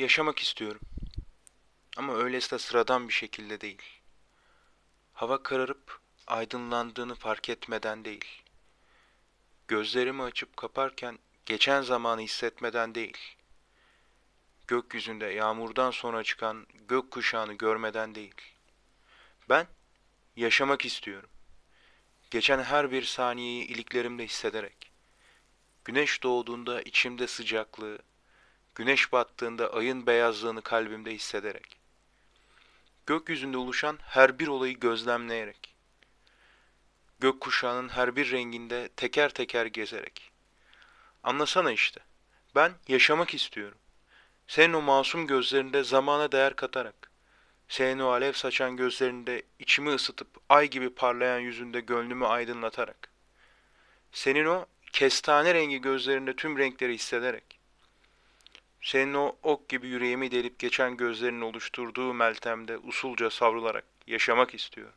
yaşamak istiyorum. Ama öylesine sıradan bir şekilde değil. Hava kararıp aydınlandığını fark etmeden değil. Gözlerimi açıp kaparken geçen zamanı hissetmeden değil. Gökyüzünde yağmurdan sonra çıkan gök kuşağını görmeden değil. Ben yaşamak istiyorum. Geçen her bir saniyeyi iliklerimde hissederek. Güneş doğduğunda içimde sıcaklığı, güneş battığında ayın beyazlığını kalbimde hissederek. Gökyüzünde oluşan her bir olayı gözlemleyerek. Gökkuşağının her bir renginde teker teker gezerek. Anlasana işte. Ben yaşamak istiyorum. Senin o masum gözlerinde zamana değer katarak. Senin o alev saçan gözlerinde içimi ısıtıp ay gibi parlayan yüzünde gönlümü aydınlatarak. Senin o kestane rengi gözlerinde tüm renkleri hissederek. Senin o ok gibi yüreğimi delip geçen gözlerinin oluşturduğu meltemde usulca savrularak yaşamak istiyorum.